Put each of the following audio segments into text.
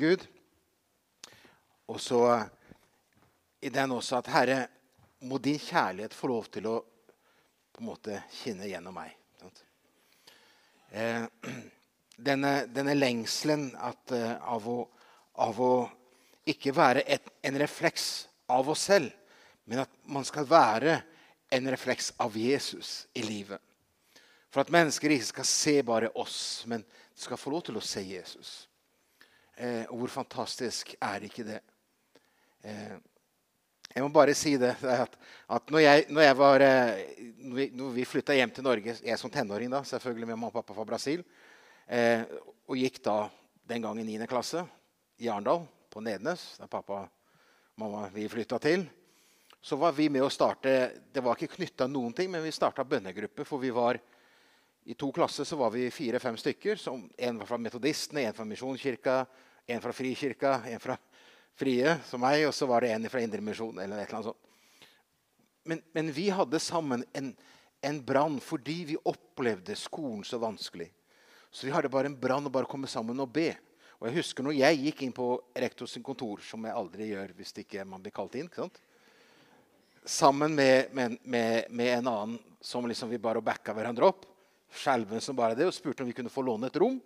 Gud. Og så i den også at Herre, må din kjærlighet få lov til å på en måte kjenne gjennom meg. Eh, denne, denne, lengselen at, uh, av, å, av, å, ikke være et, en refleks av oss selv, men at man skal være en refleks av Jesus i livet. For at mennesker ikke skal se bare oss, men skal få lov til å se Jesus. Eh, og hvor fantastisk er ikke det? Eh, jeg må bare si det at, at når, jeg, når, jeg, var eh, Når vi, når flytta hjem til Norge, jeg som tenåring da, selvfølgelig med mamma og pappa fra Brasil, eh, og gikk da den gang i 9. klasse i Arendal, på Nednes, der pappa og mamma vi flytta til, så var vi med å starte Det var ikke knytta noen ting, men vi starta bønnegruppe. For vi var i to klasser så var vi fire-fem stykker. Som, en var fra Metodistene, en fra Misjonskirka, en fra Frikirka, en fra frie som meg, og så var det en fra Indremisjon. eller eller annet sånt. Men, men vi hadde sammen en, en brann fordi vi opplevde skolen så vanskelig. Så vi hadde bare en brann å bare komme sammen og be. Og jeg husker når jeg gikk inn på rektors kontor, som jeg aldri gjør hvis ikke man blir kalt inn. ikke sant? Sammen med, med, med, med en annen som liksom vi bare backa hverandre opp. Skjelven som bare det, og spurte om vi kunne få låne et rom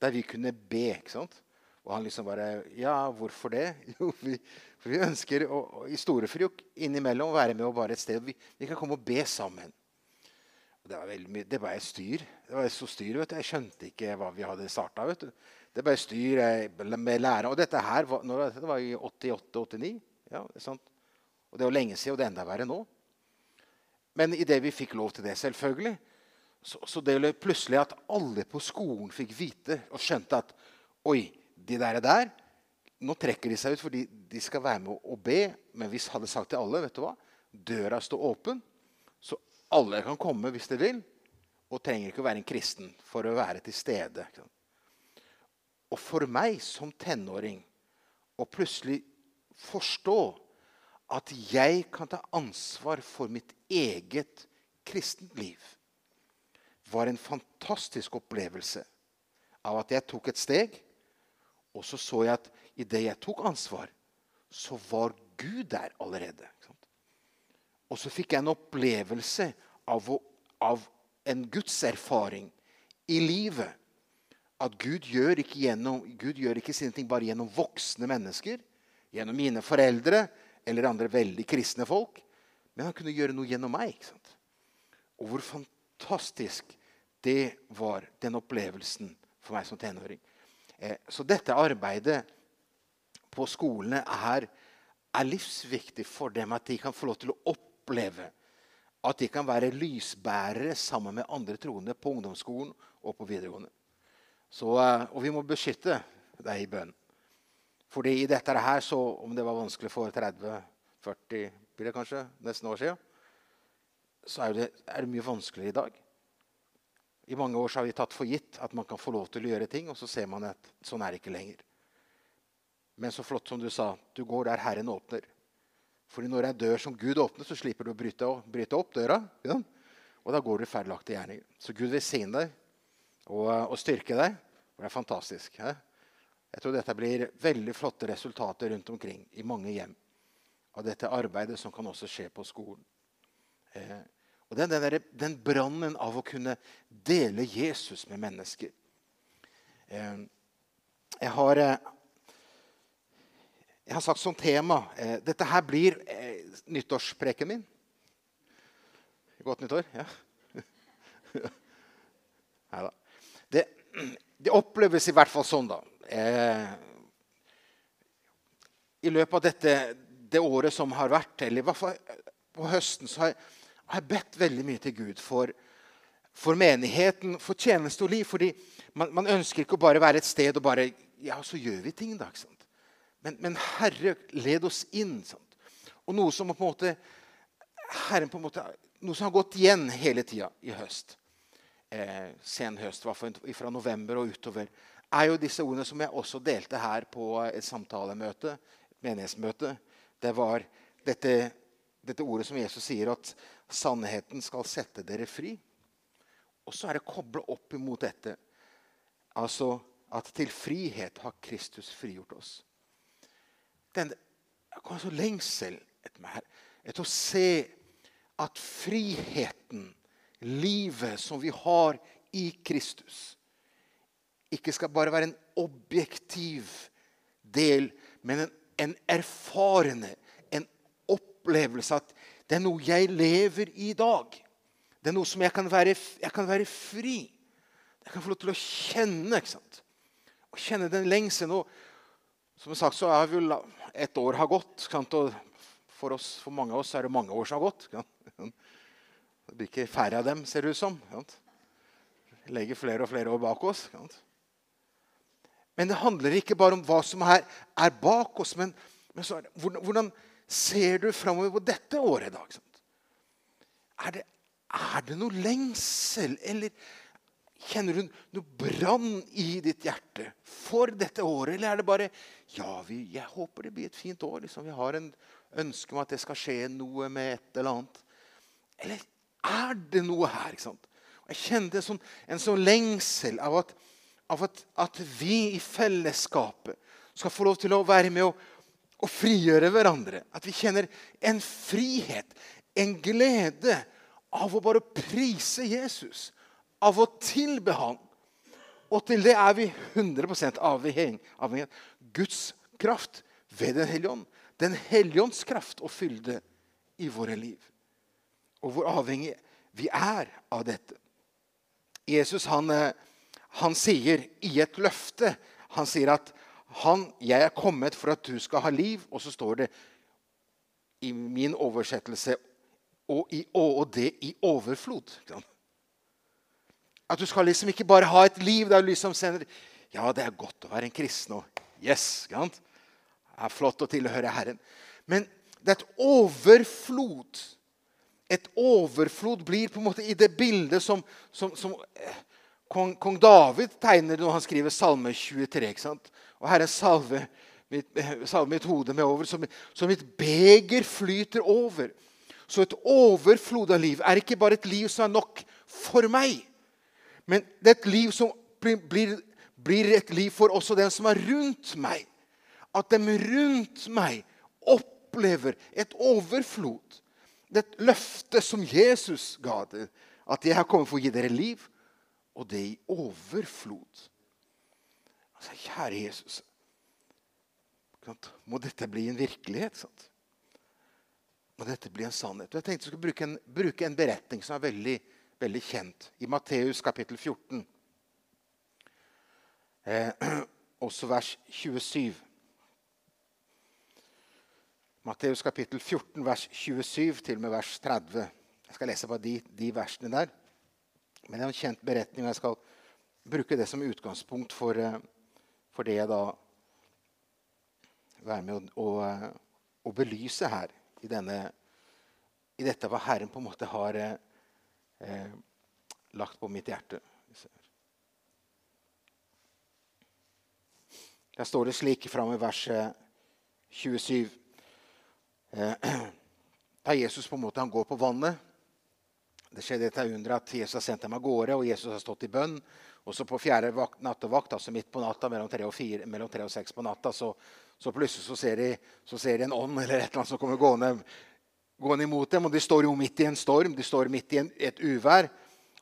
der vi kunne be. ikke sant? Og han liksom bare Ja, hvorfor det? Jo, vi, for vi ønsker å, å, i Storefruk innimellom å være med og bare et sted vi, vi kan komme og be sammen. Og det var veldig mye, det ble styr. Det var så styr, vet du. Jeg skjønte ikke hva vi hadde starta. Det ble styr med lærer. Og dette her var, det var i 88-89. Ja, sant? og det var lenge siden, og det er enda verre nå. Men idet vi fikk lov til det, selvfølgelig, så, så det ble plutselig at alle på skolen fikk vite og skjønte at Oi, de der, der Nå trekker de seg ut fordi de skal være med og be. Men hvis hadde sagt til alle vet du hva, døra står åpen, så alle kan komme hvis de vil. Og trenger ikke å være en kristen for å være til stede. Og for meg som tenåring å plutselig forstå at jeg kan ta ansvar for mitt eget kristent liv, var en fantastisk opplevelse av at jeg tok et steg og så så jeg at idet jeg tok ansvar, så var Gud der allerede. Og så fikk jeg en opplevelse av, av en gudserfaring i livet. At Gud gjør, ikke gjennom, Gud gjør ikke sine ting bare gjennom voksne mennesker, gjennom mine foreldre eller andre veldig kristne folk. Men han kunne gjøre noe gjennom meg. Og hvor fantastisk det var, den opplevelsen for meg som tenåring. Eh, så dette arbeidet på skolene er, er, livsviktig for dem. At de kan få lov til å oppleve at de kan være lysbærere sammen med andre troende på ungdomsskolen og på videregående. Så, eh, og vi må beskytte deg i bønn. Fordi i dette her, så, om det var vanskelig for 30-40 blir det kanskje, nesten år siden, så er det, er det mye vanskeligere i dag. I mange år har vi tatt for gitt at man kan få lov til å gjøre ting, og så ser man at sånn er det ikke lenger. Men så flott som du sa, du går der Herren åpner. Fordi når det er dør som Gud åpner, så slipper du å bryte, bryte opp døra. Ja? Og da går du ferdiglagte gjerninger. Så Gud vil velsigne deg og, og, styrke deg. Og det er fantastisk. Ja? Jeg tror dette blir veldig flotte resultater rundt omkring i mange hjem. Av dette arbeidet som kan også skje på skolen. Eh, og Den, den, den brannen av å kunne dele Jesus med mennesker. Eh, jeg har, eh, jeg har sagt som tema eh, Dette her blir nyttårspreken min. Godt nyttår? Ja. Nei da. Det, det, oppleves i hvert fall sånn, da. I løpet av dette, det året som har vært, eller i hvert fall på høsten, så har jeg jeg har bedt veldig mye til Gud for, for menigheten, for tjeneste og liv. fordi man, man, ønsker ikke å bare være et sted og bare Ja, så gjør vi ting, da. Men, men, Herre, led oss inn. Sant? Og noe som på en måte Herren på en måte, Noe som har gått igjen hele tida i høst, eh, sen høst, fra november og utover, er jo disse ordene som jeg også delte her på et samtalemøte, menighetsmøte. Det var dette, dette ordet som Jesus sier at Sannheten skal sette dere fri. Og så er det kobla opp imot dette. Altså at til frihet har Kristus frigjort oss. Den, jeg kommer så lengsel etter meg her, etter å se at friheten, livet som vi har i Kristus, ikke skal bare være en objektiv del, men en, en erfarende, en opplevelse at det er noe jeg lever i dag. Det er noe som jeg kan være, jeg kan være fri. Jeg kan få lov til å kjenne. ikke sant? Å kjenne den lengselen. Som sagt så er vel et år har gått. Og for, oss, for mange av oss er det mange år som har gått. Det blir ikke færre av dem, ser det ut som. Vi legger flere og flere år bak oss. Men det handler ikke bare om hva som er, er bak oss, men, men det, hvordan, hvordan, ser du framover på dette året i dag? Er det, er det noe lengsel, eller kjenner du noe brann i ditt hjerte for dette året? Eller er det bare Ja, vi, jeg håper det blir et fint år. Liksom. Vi har en ønske om at det skal skje noe med et eller annet. Eller er det noe her? ikke sant? Jeg kjente en sånn, en sånn lengsel av at av at, at, vi i fellesskapet skal få lov til å være med og, og frigjøre hverandre. At vi kjenner en frihet, en glede av å bare prise Jesus. Av å tilbe ham. Og til det er vi 100% avhengig av Guds kraft ved Den hellige ånd. Den hellige ånds kraft og fylde i våre liv. Og hvor avhengig vi er av dette. Jesus han eh, han sier i et løfte Han sier at han, 'Jeg er kommet for at du skal ha liv.' Og så står det i min oversettelse og, i, og det i overflod. At du skal liksom ikke bare ha et liv der du liksom sender Ja, det er godt å være en kristen. Og yes, det er flott å tilhøre Herren. Men det er et overflod. Et overflod blir på en måte i det bildet som, som, som eh, kong, kong, David tegner når han skriver Salme 23. ikke sant? Og Herre, salve mitt, salve mitt hode med over, så, mitt beger flyter over. Så et overflod av liv er ikke bare et liv som er nok for meg, men det er et liv som blir, blir et liv for også den som er rundt meg. At de rundt meg opplever et overflod. Det er et løfte som Jesus ga det. At jeg har kommet for å gi dere liv og det i overflod. Altså, kjære Jesus, må dette bli en virkelighet? Sant? Må dette bli en sannhet? Jeg tenkte jeg skulle bruke en, bruke en beretning som er veldig, veldig kjent. I Matteus kapittel 14, eh, også vers 27. Matteus kapittel 14, vers 27 til og med vers 30. Jeg skal lese bare de, de versene der. Men det er en kjent beretning, og jeg skal bruke det som utgangspunkt for, eh, for det jeg da være med å, å, å belyse her i, denne, i, dette hva Herren på en måte har eh, lagt på mitt hjerte. Der står det slik framme i verset 27. Eh, da Jesus på en måte går på vannet det skjedde dette under at Jesus har sendt dem av gårde, og Jesus har stått i bønn. Og så på fjerde nattevakt, altså midt på natta, mellom tre og, fire, mellom tre og seks på natta, så, så plutselig så ser, de, så ser, de, en ånd eller et eller annet som kommer gående, gående, imot dem. Og de står jo midt i en storm, de står midt i en, et uvær.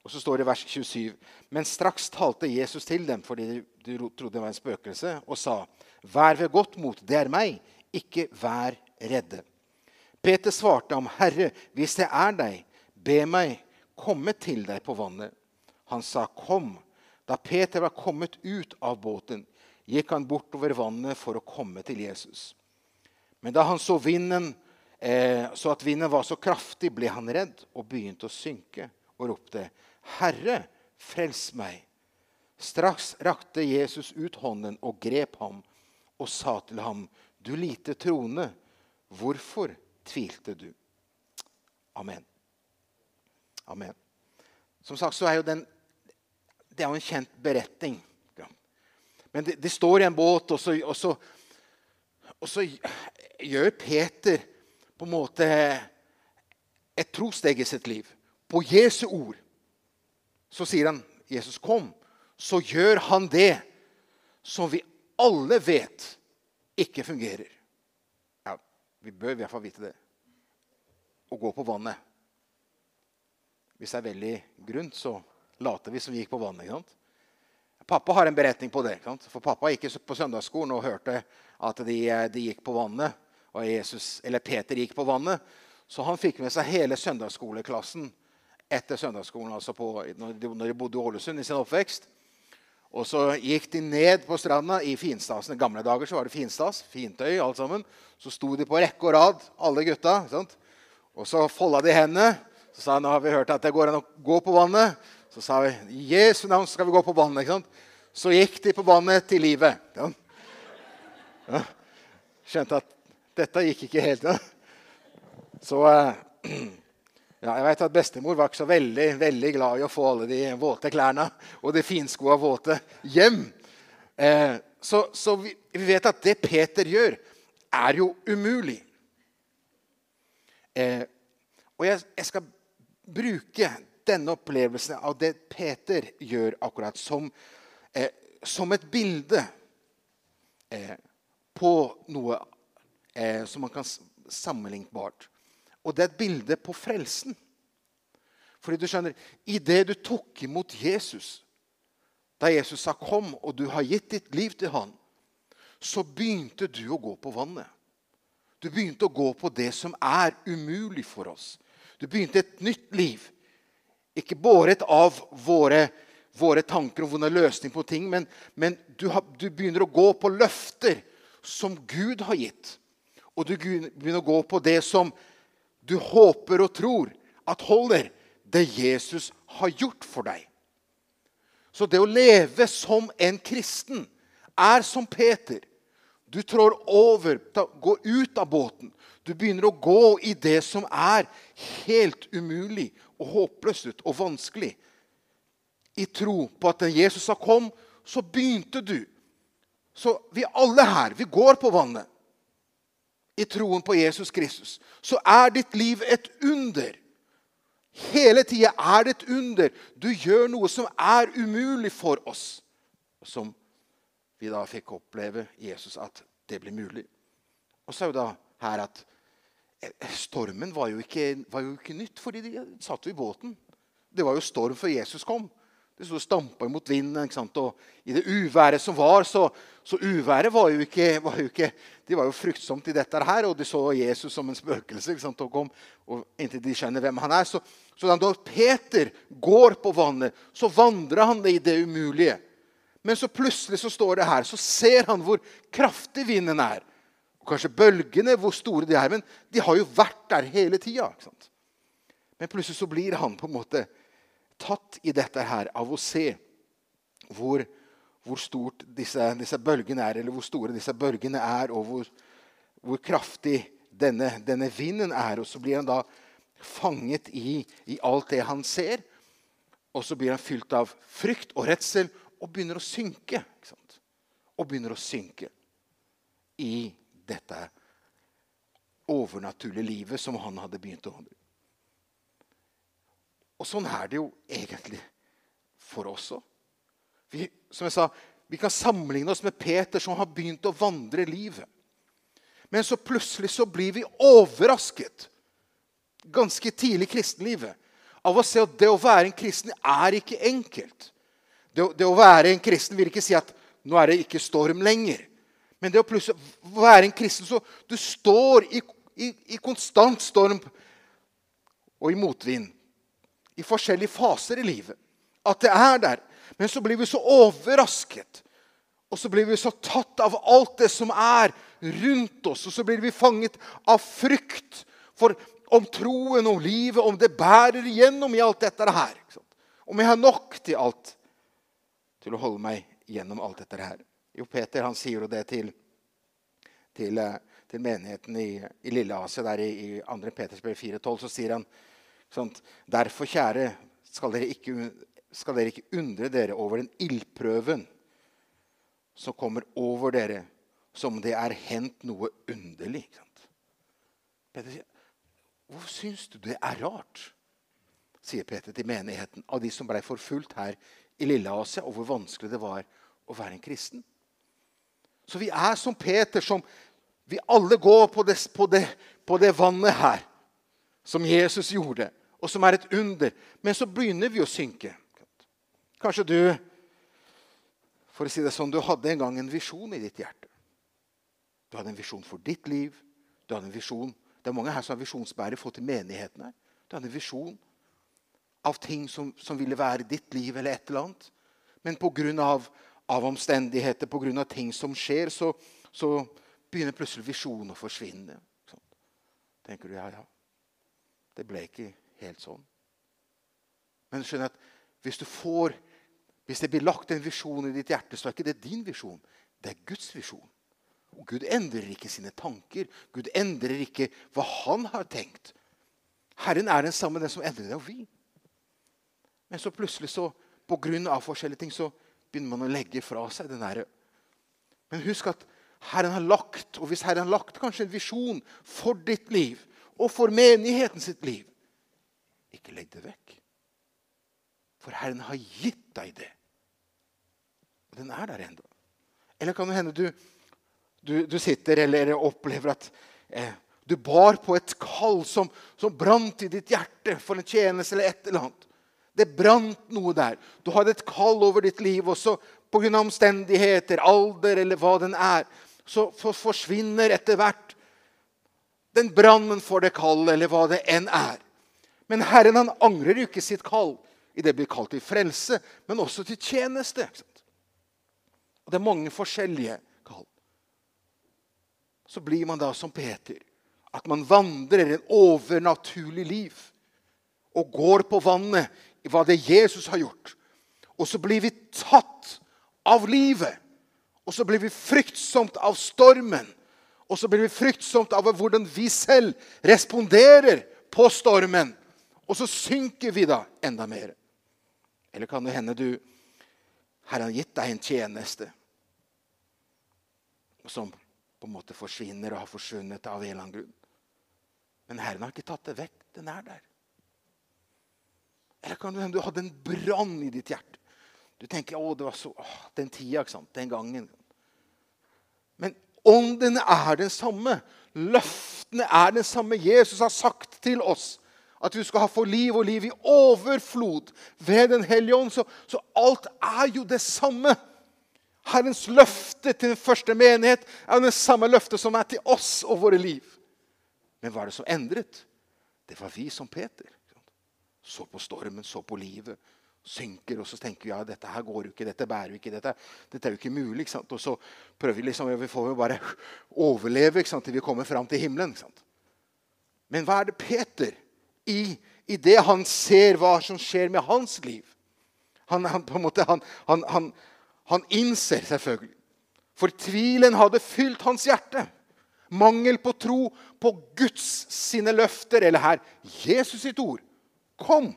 Og så står det i vers 27.: Men straks talte Jesus til dem fordi de trodde det var en spøkelse, og sa:" Vær ved godt mot, det er meg, ikke vær redde. Peter svarte ham, Herre, hvis det er deg, Be meg komme til deg på vannet. Han sa, 'Kom.' Da Peter var kommet ut av båten, gikk han bortover vannet for å komme til Jesus. Men da han så, vinden, eh, så at vinden var så kraftig, ble han redd og begynte å synke og ropte, 'Herre, frels meg!' Straks rakte Jesus ut hånden og grep ham og sa til ham, 'Du lite troende, hvorfor tvilte du?' Amen. Amen. Som sagt så er jo den Det er jo en kjent beretning. Men det, de står i en båt, og så, og, så, og så, gjør Peter på en måte et trosteg i sitt liv. På Jesu ord så sier han 'Jesus, kom'. Så gjør han det som vi alle vet ikke fungerer. Ja, vi bør i hvert fall vite det. Å gå på vannet. Hvis det er veldig grunt, så later vi som gikk på vannet. ikke sant? Pappa har en beretning på det. ikke sant? For pappa gikk på søndagsskolen og hørte at de, de gikk på vannet. Og Jesus, eller Peter gikk på vannet. Så han fikk med seg hele søndagsskoleklassen etter søndagsskolen, altså på, når, de, når de bodde i Ålesund i sin oppvekst. Og så gikk de ned på stranda i finstasen. I gamle dager så var det finstas. Fintøy, alt sammen. Så sto de på rekke og rad, alle gutta. Og så folda de hendene. Så sa han, nå har vi hørt at det går an å gå på vannet. Så sa vi i Jesu navn skal vi gå på vannet. ikke sant? Så gikk de på vannet til livet. Ja. Skjønte at dette gikk ikke helt. Ja. Så eh, ja, jeg vet at Bestemor var ikke så veldig veldig glad i å få alle de våte klærne og de finskoa våte hjem. Eh, så, så vi, vi, vet at det Peter gjør, er jo umulig. Eh, og jeg, jeg, skal bruke denne opplevelsen av det Peter gjør, akkurat som, eh, som et bilde eh, på noe eh, som man kan sammenlignbart. Og det er et bilde på frelsen. Fordi du skjønner, Idet du tok imot Jesus, da Jesus sa 'kom', og du har gitt ditt liv til han, så begynte du å gå på vannet. Du begynte å gå på det som er umulig for oss. Du begynte et nytt liv. Ikke båret av våre, våre tanker og våre løsninger på ting, men, men du, har, du begynner å gå på løfter som Gud har gitt. Og du begynner å gå på det som du håper og tror at holder det Jesus har gjort for deg. Så det å leve som en kristen er som Peter. Du trår over, går ut av båten. Du begynner å gå i det som er helt umulig og håpløst ut og vanskelig. I tro på at da Jesus har kom, så begynte du. Så vi alle her, vi går på vannet i troen på Jesus Kristus, så er ditt liv et under. Hele tida er det et under. Du gjør noe som er umulig for oss. Som vi da fikk oppleve Jesus at det ble mulig. Og så er jo da her at stormen var jo ikke, var jo ikke nytt, fordi de satt jo i båten. Det var jo storm før Jesus kom. Det sto stampa imot vinden. Og I det uværet som var, så, så uværet var jo, ikke, var jo ikke De var jo fruktsomt i dette her, og de så Jesus som en spøkelse. Og kom, og Inntil de skjønner hvem han er. Så, så da Peter går på vannet, så vandrer han i det umulige. Men så plutselig så står det her, så ser han hvor kraftig vinden er. Kanskje bølgene, hvor store de er. Men de har jo vært der hele tida. Men plutselig så blir han på en måte tatt i dette her av å se hvor, hvor stort disse, disse, bølgene er, eller hvor store disse bølgene er, og hvor, hvor kraftig denne, denne, vinden er. Og så blir han da fanget i, i alt det han ser. Og så blir han fylt av frykt og redsel og begynner å synke. Og begynner å synke i dette overnaturlige livet som han hadde begynt å vandre. Og sånn er det jo egentlig for oss òg. Som jeg sa, vi kan sammenligne oss med Peter, som har begynt å vandre livet. Men så plutselig så blir vi overrasket ganske tidlig i kristenlivet av å se at det å være en kristen er ikke enkelt. Det, det, å være en kristen vil ikke si at nå er det ikke storm lenger. Men det å plutselig være en kristen så Du står i, i, i konstant storm og i motvind i forskjellige faser i livet. At det er der. Men så blir vi så overrasket. Og så blir vi så tatt av alt det som er rundt oss. Og så blir vi fanget av frykt for om troen og livet, om det bærer igjennom i alt dette her. Om jeg har nok til alt til å holde meg gjennom alt dette her. Jo, Peter han sier jo det til, til, eh, til menigheten i, i Lille Asia, der i, i 2. Peters brev 4,12. Så sier han Sånn, derfor, kjære, skal dere, ikke, skal dere ikke undre dere over den ildprøven som kommer over dere, som om det er hendt noe underlig. Peter sier, 'Hvorfor syns du det er rart?' sier Peter til menigheten av de som ble forfulgt her i Lille Asia, og hvor vanskelig det var å være en kristen. Så vi er som Peter, som vi alle går på det, på det, på det vannet her. Som Jesus gjorde, og som er et under. Men så begynner vi å synke. Kanskje du for å si det sånn, du hadde en gang en visjon i ditt hjerte. Du hadde en visjon for ditt liv. Du hadde en visjon, Det er mange her som har visjonsbærere i til menighetene. Du hadde en visjon av ting som, som, ville være ditt liv eller et eller annet. Men pga. Av, omstendigheter, pga. ting som skjer, så, så begynner plutselig visjonen å forsvinne. Sånn. tenker du, ja, ja. Det ble ikke helt sånn. Men du skjønner at hvis du får hvis det blir lagt en visjon i ditt hjerte, så er ikke det din visjon. Det er Guds visjon. Og Gud endrer ikke sine tanker. Gud endrer ikke hva han har tenkt. Herren er den samme, den som endrer det, og vi. Men så plutselig, så, på grunn av forskjellige ting, så begynner man å legge fra seg den derre Men husk at Herren har lagt, og hvis Herren har lagt kanskje en visjon for ditt liv og for menigheten sitt liv, ikke legg det vekk. For Herren har gitt deg det. Og Den er der ennå. Eller kan det hende du, du, du sitter eller opplever at eh, du bar på et kall som, som brant i ditt hjerte for en tjeneste eller et eller annet. Det brant noe der. Du hadde et kall over ditt liv, og så pga. omstendigheter, alder eller hva den er, så forsvinner etter hvert den brannen for det kallet, eller hva det enn er. Men Herren han angrer jo ikke sitt kall i det blir kalt til frelse, men også til tjeneste. Og Det er mange forskjellige kall. Så blir man da som Peter. At man vandrer en overnaturlig liv og går på vannet hva det Jesus har gjort. Og så blir vi tatt av livet. Og så blir vi fryktsomt av stormen. Og så blir vi fryktsomt av hvordan vi selv responderer på stormen. Og så synker vi da enda mer. Eller kan det hende du Herren har gitt deg en tjeneste som på en måte forsvinner og har forsvunnet av en eller annen grunn. Men Herren har ikke tatt det vekk. Den er der. Eller kan du hende du hadde en brann i ditt hjerte. Du tenker å, det var så, å, den tida, ikke sant? den gangen. Men ånden er den samme. Løftene er den samme. Jesus har sagt til oss at vi skal ha få liv og liv i overflod ved Den hellige ånd. Så, så alt er jo det samme. Herrens løfte til den første menighet er det samme løftet som er til oss og våre liv. Men hva er det som endret? Det var vi som Peter. Så på stormen, så på livet. Synker, og så tenker vi ja, dette her går jo ikke, dette bærer jo ikke, dette, dette er jo ikke mulig. Ikke og så prøver vi liksom, vi får jo bare overleve ikke sant, til vi kommer fram til himmelen. Men hva er det Peter i, i det han ser hva som skjer med hans liv? Han, han, på en måte, han, han, han innser selvfølgelig. For tvilen hadde fylt hans hjerte. Mangel på tro på Guds sine løfter, eller her Jesus sitt ord, kom.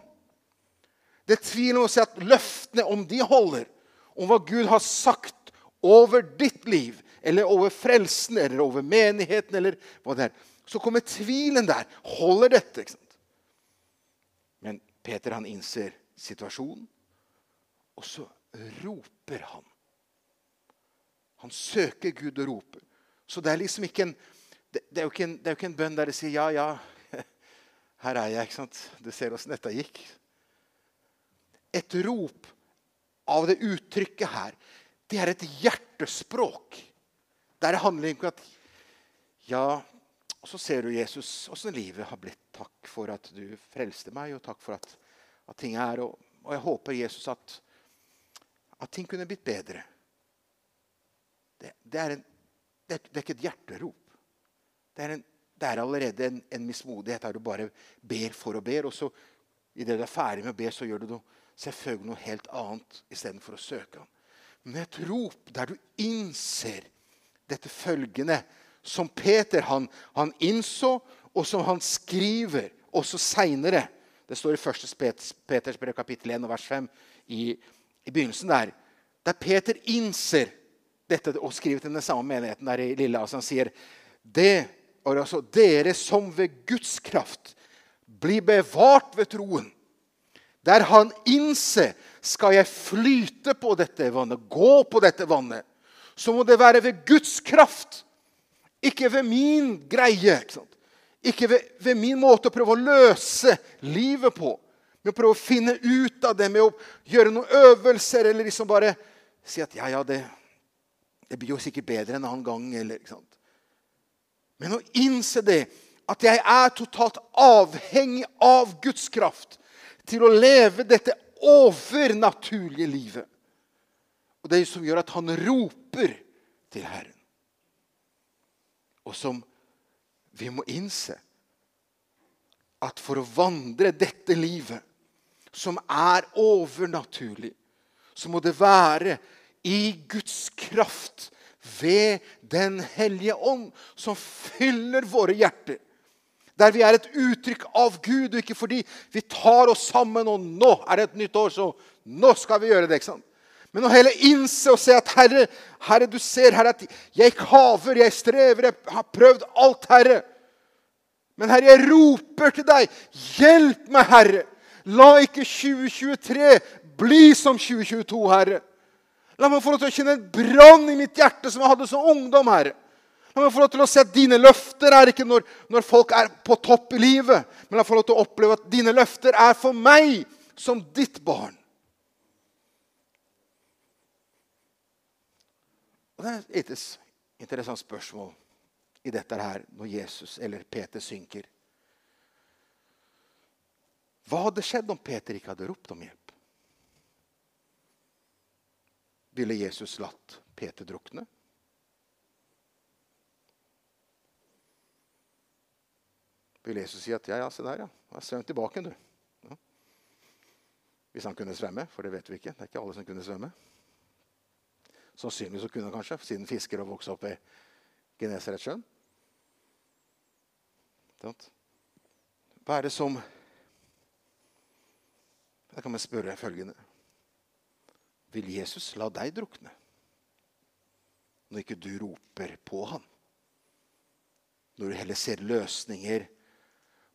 Det er tvilen å si at løftene, om de holder, om hva Gud har sagt over ditt liv, eller over frelsen, eller over menigheten, eller hva det er, så kommer tvilen der. Holder dette? ikke sant? Men Peter han innser situasjonen, og så roper han. Han søker Gud og roper. Så det er liksom ikke en, det, det er jo ikke en, det er jo ikke en bønn der det sier 'ja, ja, her er jeg'. ikke sant? Du ser åssen dette gikk. Et rop av det uttrykket her, det er et hjertespråk. Der handler ikke om at Ja, og så ser du Jesus, åssen livet har blitt. Takk for at du frelste meg, og takk for at, at ting er og, og, jeg håper, Jesus, at, at ting kunne blitt bedre. Det, det, er en, det, det, er ikke et hjerterop. Det er, en, det er allerede en, en, mismodighet der du bare ber for og ber. Og så idet du er ferdig med å be, så gjør du noe, selvfølgelig noe helt annet istedenfor å søke ham. Men et rop der du innser dette følgende, som Peter han, han innså, og som han skriver også seinere. Det står i 1. Peters brev kapittel 1 vers 5 i, i begynnelsen der. Der Peter innser dette og skriver til den samme menigheten der i Lilleas. Han sier det, altså, dere som ved Guds kraft blir bevart ved troen. Der han innser skal jeg flyte på dette vannet, gå på dette vannet. så må det være ved Guds kraft. Ikke ved min greie. Ikke, sant? ikke ved, ved, min måte å prøve å løse livet på. Med å prøve å finne ut av det, med å gjøre noen øvelser eller liksom bare si at ja, ja, det, det blir jo sikkert bedre en annen gang. Eller, ikke sant? Men å innse det, at jeg er totalt avhengig av Guds kraft til å leve dette overnaturlige livet. Og det som gjør at han roper til Herren. Og som vi må innse at for å vandre dette livet, som er overnaturlig, så må det være i Guds kraft ved Den hellige ånd, som fyller våre hjerter. Der vi er et uttrykk av Gud, og ikke fordi vi tar oss sammen og nå er det et nytt år, så nå skal vi gjøre det. ikke sant? Men å heller innse og se at Herre, Herre, du ser Herre, at jeg kaver, jeg strever, jeg har prøvd alt, Herre. Men Herre, jeg roper til deg. Hjelp meg, Herre. La ikke 2023 bli som 2022, Herre. La meg få lov til å kjenne en brann i mitt hjerte som jeg hadde som ungdom, Herre. La meg få lov til å se at dine løfter er ikke når, når folk er på topp i livet, men la meg få lov til å oppleve at dine løfter er for meg som ditt barn. Og Det er et interessant spørsmål i dette her når Jesus eller Peter synker. Hva hadde skjedd om Peter ikke hadde ropt om hjelp? Ville Jesus latt Peter drukne? Ville Jesus si at ja, ja, se der, ja. Svøm tilbake, du. Ja. Hvis han kunne svømme, for det vet vi ikke. Det er ikke alle som kunne svømme. Sannsynligvis kunne han kanskje, siden fisker og vokste opp i Genesaretsjøen. Hva er det som Da kan man spørre følgende Vil Jesus la deg drukne når ikke du roper på ham? Når du heller ser løsninger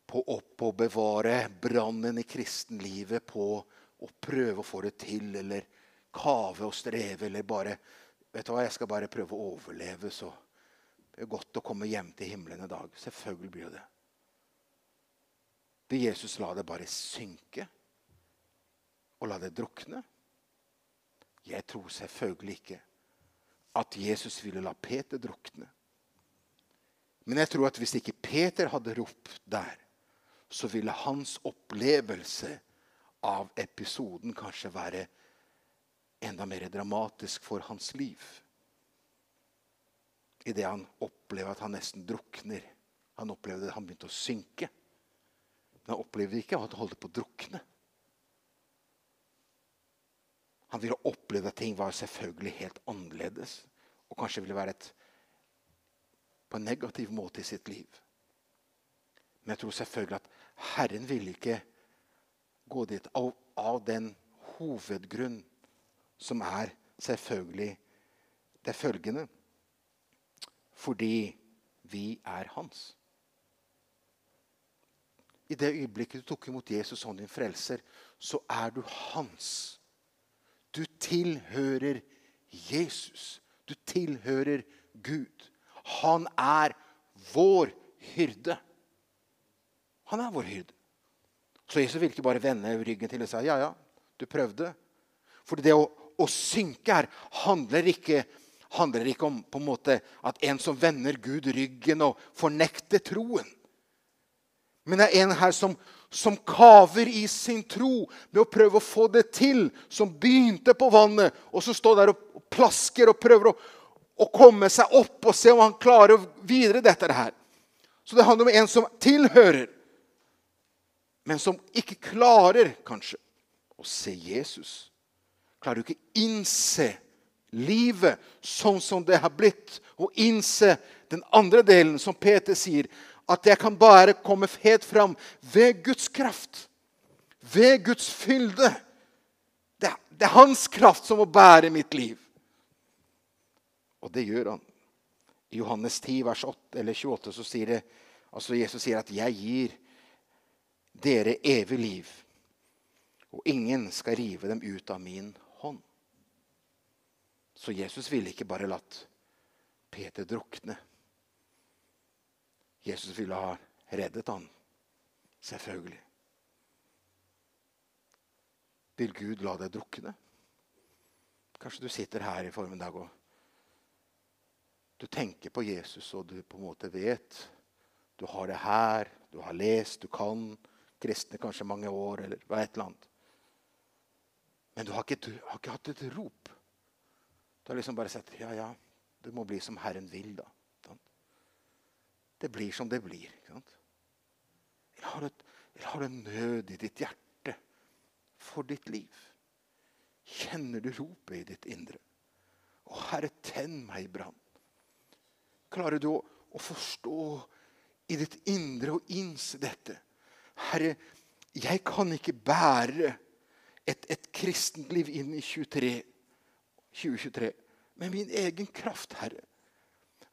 på å bevare brannen i kristenlivet, på å prøve å få det til, eller kave og streve, eller bare Vet du hva, jeg skal bare prøve å overleve, så det er godt å komme hjem til himmelen i dag. Selvfølgelig blir det det. Vil Jesus la det bare synke og la det drukne? Jeg tror selvfølgelig ikke at Jesus ville la Peter drukne. Men jeg tror at hvis ikke Peter hadde ropt der, så ville hans opplevelse av episoden kanskje være enda mer dramatisk for hans liv. Idet han opplever at han nesten drukner. Han opplevde at han begynte å synke. Men han opplevde ikke at han holdt på å drukne. Han ville oppleve at ting var selvfølgelig helt annerledes. Og kanskje ville være et, på en negativ måte i sitt liv. Men jeg tror selvfølgelig at Herren ville ikke gå dit av, av den hovedgrunn som er selvfølgelig det følgende Fordi vi er hans. I det øyeblikket du tok imot Jesus som din frelser, så er du hans. Du tilhører Jesus. Du tilhører Gud. Han er vår hyrde. Han er vår hyrde. Så Jesus vil ikke bare vende ryggen til og si ja, ja, du prøvde. For det å, å synke her handler ikke, handler ikke om en måte at en som vender Gud ryggen og fornekter troen. Men det er en her som, som kaver i sin tro med å prøve å få det til. Som begynte på vannet, og så står der og plasker og prøver å, å komme seg opp og se om han klarer videre dette her. Så det handler om en som tilhører men som ikke klarer kanskje å se Jesus. Klarer du ikke innse livet sånn som det har blitt, og innse den andre delen, som Peter sier, at jeg kan bare komme helt fram ved Guds kraft. Ved Guds fylde. Det, det er hans kraft som må bære mitt liv. Og det gjør han. I Johannes 10, vers 8, eller 28 så sier det, altså Jesus sier at 'jeg gir' dere evig liv, og ingen skal rive dem ut av min hånd. Så Jesus ville ikke bare latt Peter drukne. Jesus ville ha reddet han. Selvfølgelig. Vil Gud la deg drukne? Kanskje du sitter her i formiddag og du tenker på Jesus, og du på en måte vet Du har det her, du har lest, du kan kristne kanskje mange år, eller hva et eller annet. Men du har ikke, har ikke hatt et rop. Du har liksom bare sett Ja, ja, det må bli som Herren vil, da. Det blir som det blir. Eller har, du, eller har du nød i ditt hjerte for ditt liv? Kjenner du ropet i ditt indre? Å, Herre, tenn meg i brann. Klarer du å, å, forstå i ditt indre og innse dette? Herre, jeg kan ikke bære et, et kristent liv inn i 23, 2023 med min egen kraft, Herre.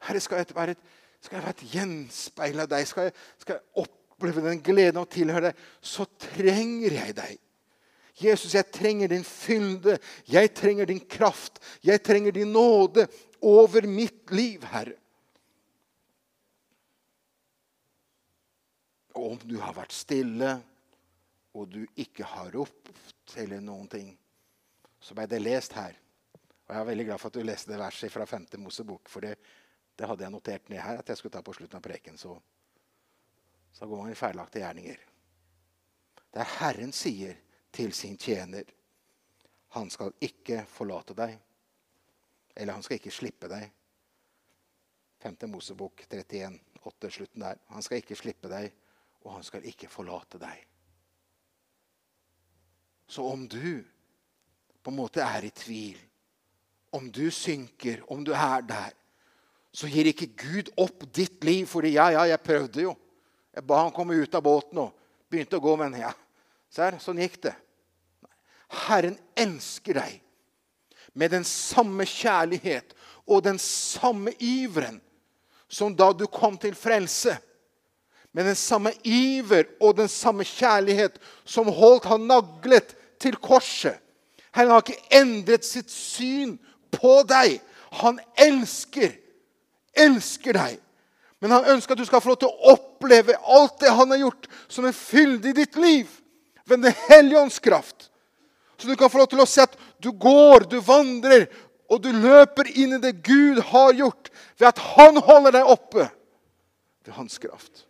Herre, skal jeg være et, skal jeg være et gjenspeil av deg? Skal jeg, skal jeg oppleve den gleden av å tilhøre deg? Så trenger jeg deg. Jesus, jeg trenger din fylde. Jeg trenger din kraft. Jeg trenger din nåde over mitt liv, Herre. Og om du har vært stille, og du ikke har ropt eller noen ting, så ble det lest her. Og Jeg er veldig glad for at du leste det verset fra 5. Mosebok. For det, det, hadde jeg notert ned her at jeg skulle ta på slutten av preken. Så, så går man i feilaktige gjerninger. Der Herren sier til sin tjener Han skal ikke forlate deg. Eller han skal ikke slippe deg. 5. Mosebok 31, 8, slutten der. Han skal ikke slippe deg, og han skal ikke forlate deg. Så om du på en måte er i tvil om du synker, om du er der, så gir ikke Gud opp ditt liv fordi ja, ja, jeg prøvde jo. Jeg ba han komme ut av båten og begynte å gå, men ja, ser, sånn gikk det. Herren elsker deg med den samme kjærlighet og den samme iveren som da du kom til frelse. Med den samme iver og den samme kjærlighet som holdt han naglet til korset. Herren har ikke endret sitt syn på deg. Han elsker, elsker deg. Men han ønsker at du skal få lov til å oppleve alt det han har gjort, som en fylde i ditt liv. Ved Den hellige ånds kraft. Så du kan få lov til å se at du går, du vandrer, og du løper inn i det Gud har gjort, ved at han holder deg oppe ved hans kraft.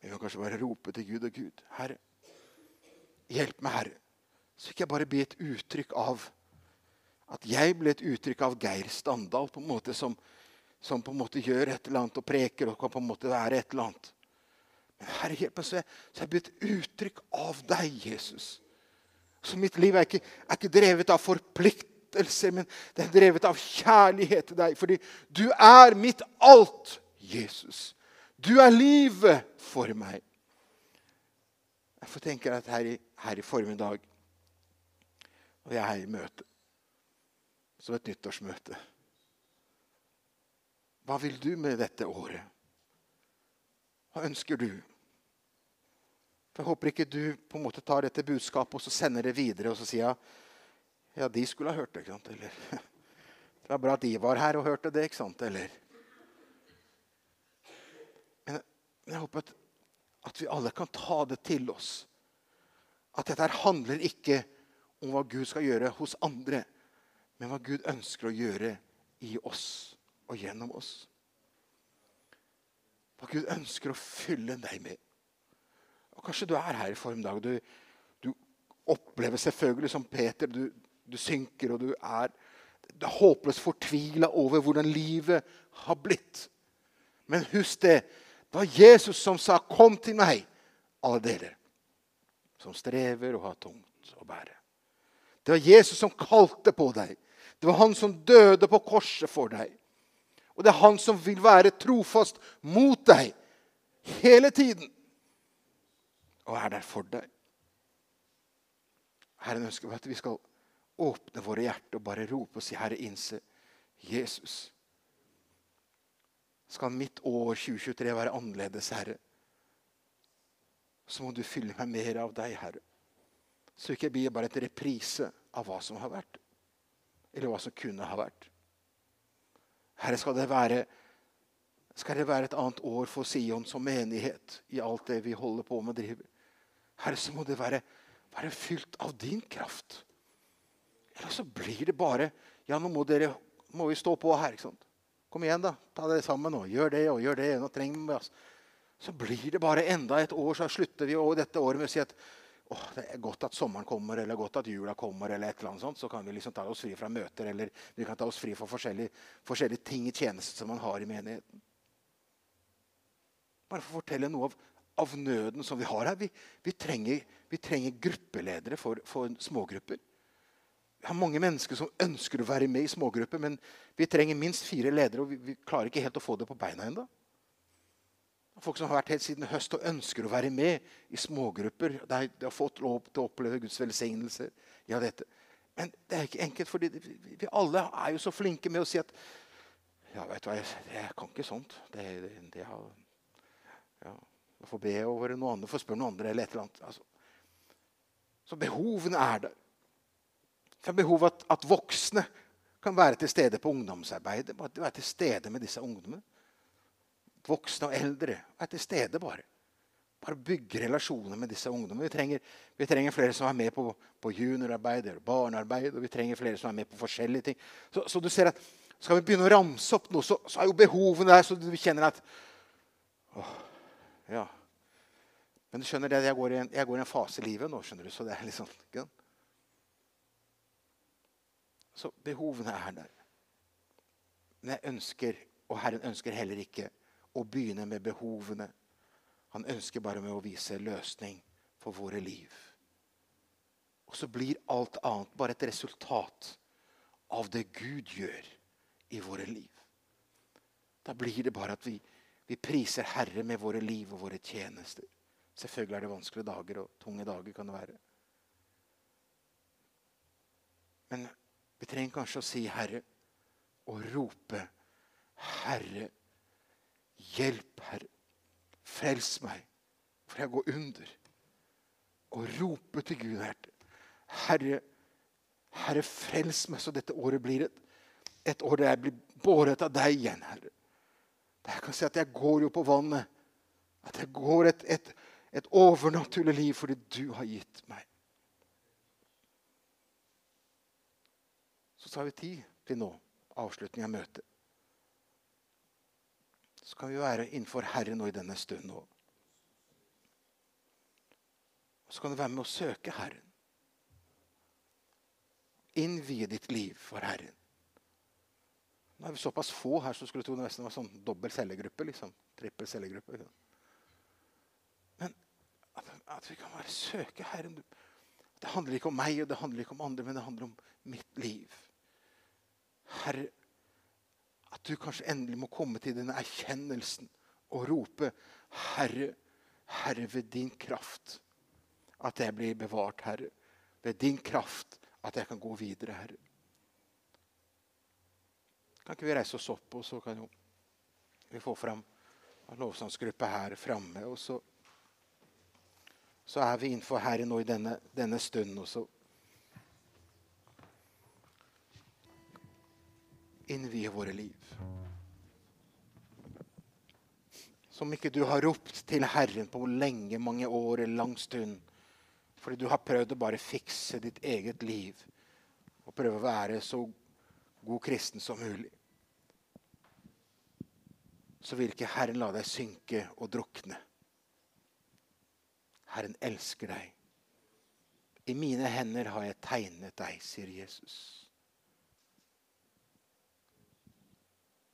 Jeg kan kanskje bare rope til Gud og Gud. Herre, hjelp meg, Herre. Så ikke jeg bare blir et uttrykk av At jeg ble et uttrykk av Geir Standal, på en måte som, som på en måte gjør et eller annet og preker og på en måte være et eller annet. Men Herre, hjelp meg, så jeg, så jeg blir et uttrykk av deg, Jesus. Så mitt liv er ikke, er ikke drevet av forpliktelser, men det er drevet av kjærlighet til deg. Fordi du er mitt alt, Jesus. Du er livet for meg. Jeg får tenke at her i, her i formiddag og jeg er i møte. Som et nyttårsmøte. Hva vil du med dette året? Hva ønsker du? For Jeg håper ikke du på en måte tar dette budskapet og så sender det videre og så sier ja, de skulle ha hørt det. ikke sant? Eller det var bra at de var her og hørte det. ikke sant? Eller Men jeg håper at, at vi alle kan ta det til oss. At dette handler ikke om hva Gud skal gjøre hos andre, men hva Gud ønsker å gjøre i oss og gjennom oss. Hva Gud ønsker å fylle deg med. Og Kanskje du er her i formiddag. Du, du opplever selvfølgelig som Peter. Du, du synker, og du er, håpløst fortvila over hvordan livet har blitt. Men husk det. Det var Jesus som sa, 'Kom til meg, alle dere som strever og har tungt å bære'. Det var Jesus som kalte på deg. Det var han som døde på korset for deg. Og det er han som vil være trofast mot deg hele tiden. Og er der for deg. Herren ønsker at vi skal åpne våre hjerter og bare rope og si, Herre, innse Jesus. Skal mitt år 2023 være annerledes, Herre, så må du fylle meg mer av deg, Herre. Så ikke jeg blir bare et reprise av hva som har vært. Eller hva som kunne ha vært. Herre, skal det være, skal det være et annet år for Sion som menighet i alt det vi holder på med og driver. Herre, så må det være, være fylt av din kraft. Eller så blir det bare Ja, nå må, dere, må vi stå på her. ikke sant? Kom igjen, da. Ta det sammen nå. Gjør det og gjør det. Nå trenger vi altså. Så blir det bare enda et år, så slutter vi og dette året med å si at åh, det er godt at sommeren kommer, eller godt at jula kommer, eller et eller annet sånt. Så kan vi liksom ta oss fri fra møter, eller vi kan ta oss fri fra forskjellige, forskjellige ting i tjeneste som man har i menigheten. Bare for å fortelle noe av, av nøden som vi har her. Vi, vi, trenger, vi trenger, gruppeledere for, for smågrupper. Vi har mange mennesker som ønsker å være med i smågrupper, men vi trenger minst fire ledere, og vi, vi klarer ikke helt å få det på beina ennå. Folk som har vært helt siden høst og ønsker å være med i smågrupper. De, har fått lov til å oppleve Guds velsignelse. Ja, dette. Men det er ikke enkelt, for vi, alle er jo så flinke med å si at Ja, vet du hva, jeg, jeg kan ikke sånt. Det, det, det har, ja, jeg får be over noe annet, får spørre noen andre eller et eller annet. Altså. Så behovene er der. Det er behov at, at voksne kan være til stede på ungdomsarbeidet. Være til stede med disse ungdommene. Voksne og eldre. Være til stede, bare. Bare bygge relasjoner med disse ungdommene. Vi trenger, vi trenger flere som er med på, på juniorarbeid eller barnearbeid. Og vi trenger flere som er med på forskjellige ting. Så, så du ser at Skal vi begynne å ramse opp noe, så, så er jo behovene der, så du kjenner at åh, ja. Men du skjønner det, jeg går, en, jeg går i en fase i livet nå, skjønner du, så det er litt sånn ikke? Så behovene er der. Men jeg ønsker, og Herren ønsker heller ikke å begynne med behovene. Han ønsker bare med å vise løsning for våre liv. Og så blir alt annet bare et resultat av det Gud gjør i våre liv. Da blir det bare at vi, vi priser Herre med våre liv og våre tjenester. Selvfølgelig er det vanskelige dager og tunge dager. kan det være. Men vi trenger kanskje å si 'Herre' og rope 'Herre, hjelp, Herre. Frels meg, for jeg går under.' Og rope til Gud, Herre, Herre, frels meg, så dette året blir et, et år der jeg blir båret av deg igjen, Herre. Der jeg kan si at jeg går jo på vannet. At jeg går et, et, et overnaturlig liv fordi du har gitt meg. Så tar vi tid til nå, avslutning av møtet. Så kan vi være innenfor Herren nå i denne stunden òg. Og så kan du være med å søke Herren. Innvie ditt liv for Herren. Nå er vi såpass få her som skulle tro det var sånn dobbel cellegruppe. liksom. Trippel cellegruppe. Liksom. Men at, at, vi kan bare søke Herren. Det handler ikke om meg og det handler ikke om andre, men det handler om mitt liv. Herre, at du kanskje endelig må komme til denne erkjennelsen og rope Herre, Herre, ved din kraft at jeg blir bevart, Herre. Ved din kraft at jeg kan gå videre, Herre. Kan ikke vi reise oss opp, og så kan jo vi få fram lovsangsgruppa her framme. Og så, så er vi innenfor Herre nå i denne, denne stunden. Og så innvie våre liv. Som ikke du har ropt til Herren på lenge, mange år eller lang stund. Fordi du har prøvd å bare fikse ditt eget liv og prøve å være så god kristen som mulig. Så vil ikke Herren la deg synke og drukne. Herren elsker deg. I mine hender har jeg tegnet deg, sier Jesus.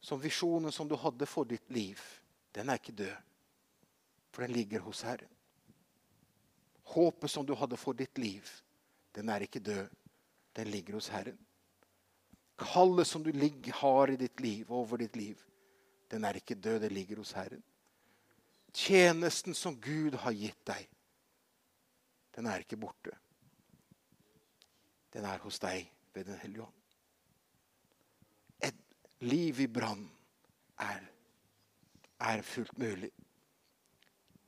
Som visjonen som du hadde for ditt liv, den er ikke død. For den ligger hos Herren. Håpet som du hadde for ditt liv, den er ikke død. Den ligger hos Herren. Kallet som du har i ditt liv, over ditt liv, den er ikke død. Den ligger hos Herren. Tjenesten som Gud har gitt deg, den er ikke borte. Den er hos deg ved Den hellige ånd liv i brann er, er fullt mulig.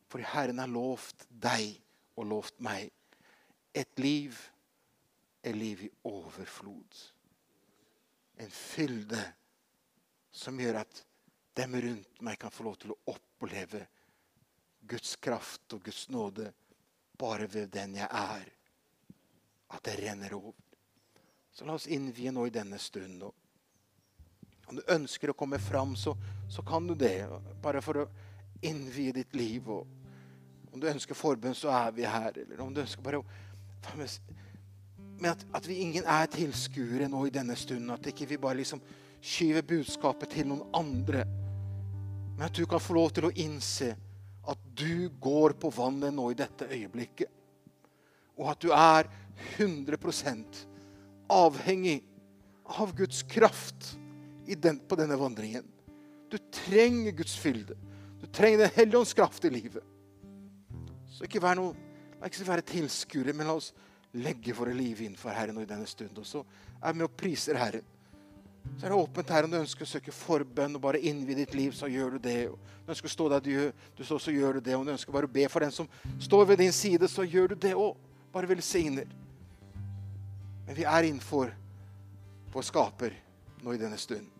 For Herren har lovt deg og lovt meg et liv et liv i overflod. En fylde som gjør at dem rundt meg kan få lov til å oppleve Guds kraft og Guds nåde bare ved den jeg er. At det renner over. Så la oss innvie nå i denne stund. Om du ønsker å komme fram, så, så kan du det. Bare for å innvie ditt liv. Og om du ønsker forbønn, så er vi her. Eller om du ønsker bare å Men at, at vi ingen er tilskuere nå i denne stunden. At ikke vi bare liksom skyver budskapet til noen andre. Men at du kan få lov til å innse at du går på vannet nå i dette øyeblikket. Og at du er 100% avhengig av Guds kraft den, på denne vandringen. Du trenger Guds fylde. Du trenger Den hellige ånds kraft i livet. Så ikke vær noe, la ikke være tilskuere, men la oss legge våre liv innenfor Herren og i denne stund. Og så er vi med og priser Herren. Så er det åpent her. Om du ønsker å søke forbønn og bare innvie ditt liv, så gjør du det. Om du ønsker å stå der du, du står, så gjør du det. Om du ønsker bare å be for den som står ved din side, så gjør du det òg. Bare velsigner. Men vi er innenfor vår skaper nå i denne stund.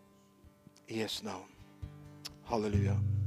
Jesu navn. Halleluja.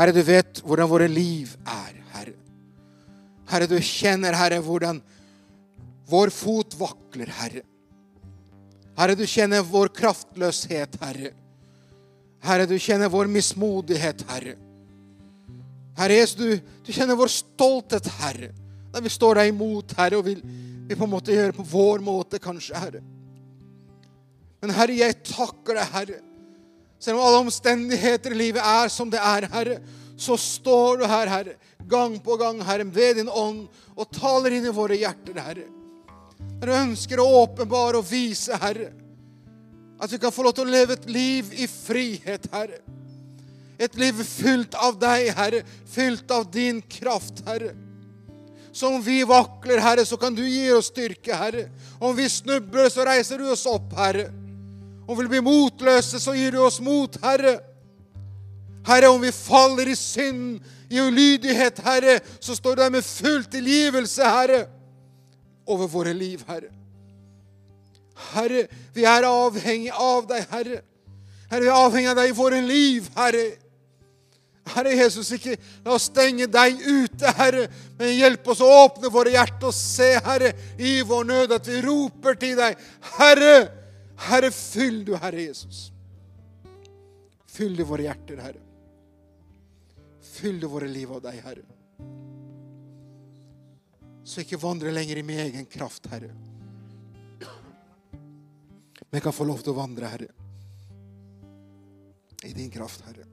Herre, du vet hvordan våre liv er, Herre. Herre, du kjenner, Herre, hvordan vår fot vakler, Herre. Herre, du kjenner vår kraftløshet, Herre. Herre, du kjenner vår mismodighet, Herre. Herre Jesus, du, du kjenner vår stolthet, Herre. Der vi står deg imot, Herre, og vil vi på en måte gjøre på vår måte, kanskje, Herre. Men Herre, jeg takker deg, Herre. Selv om alle omstendigheter i livet er som det er, Herre, så står du her, Herre, gang på gang, Herre, ved din ånd, og taler inn i våre hjerter, Herre. Når du ønsker å åpenbare og vise, Herre, at vi kan få lov til å leve et liv i frihet, Herre. Et liv fylt av deg, Herre, fylt av din kraft, Herre. Så om vi vakler, Herre, så kan du gi oss styrke, Herre. Om vi snubler, så reiser du oss opp, Herre. Om vi blir motløse, så gir du oss mot, Herre. Herre, om vi faller i synd, i ulydighet, Herre, så står du der med full tilgivelse, Herre, over våre liv, Herre. Herre, vi er avhengig av deg, Herre. Herre, vi er avhengig av deg i våre liv, Herre. Herre Jesus, ikke la oss stenge deg ute, Herre, men hjelp oss å åpne våre hjerter og se, Herre, i vår nød at vi roper til deg. Herre, Herre, fyll du, Herre Jesus. Fyll du våre hjerter, Herre. Fyll du våre liv av deg, Herre. Så ikke vandre lenger i min egen kraft, Herre. Men jeg kan få lov til å vandre, Herre. I din kraft, Herre.